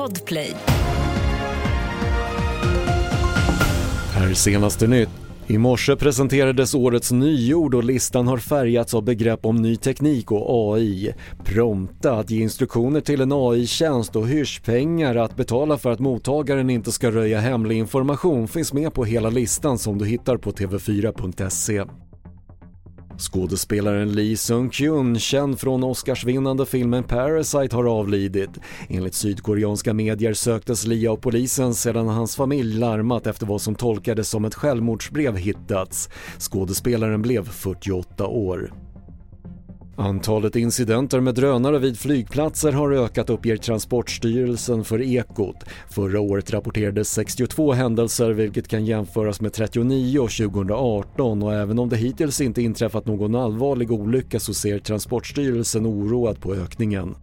Podplay. Här senaste nytt. I morse presenterades årets nyord och listan har färgats av begrepp om ny teknik och AI. Prompta att ge instruktioner till en AI-tjänst och hyrspengar att betala för att mottagaren inte ska röja hemlig information finns med på hela listan som du hittar på tv4.se. Skådespelaren Lee Sung-kyun, känd från Oscarsvinnande filmen Parasite, har avlidit. Enligt sydkoreanska medier söktes Lee av polisen sedan hans familj larmat efter vad som tolkades som ett självmordsbrev hittats. Skådespelaren blev 48 år. Antalet incidenter med drönare vid flygplatser har ökat uppger Transportstyrelsen för Ekot. Förra året rapporterades 62 händelser vilket kan jämföras med 39 2018 och även om det hittills inte inträffat någon allvarlig olycka så ser Transportstyrelsen oroad på ökningen.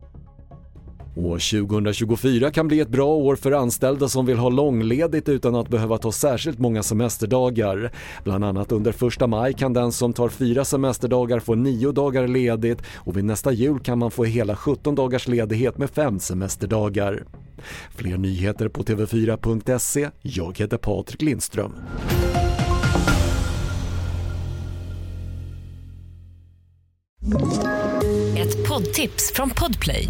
År 2024 kan bli ett bra år för anställda som vill ha långledigt utan att behöva ta särskilt många semesterdagar. Bland annat under första maj kan den som tar fyra semesterdagar få nio dagar ledigt och vid nästa jul kan man få hela 17 dagars ledighet med fem semesterdagar. Fler nyheter på TV4.se. Jag heter Patrik Lindström. Ett poddtips från Podplay.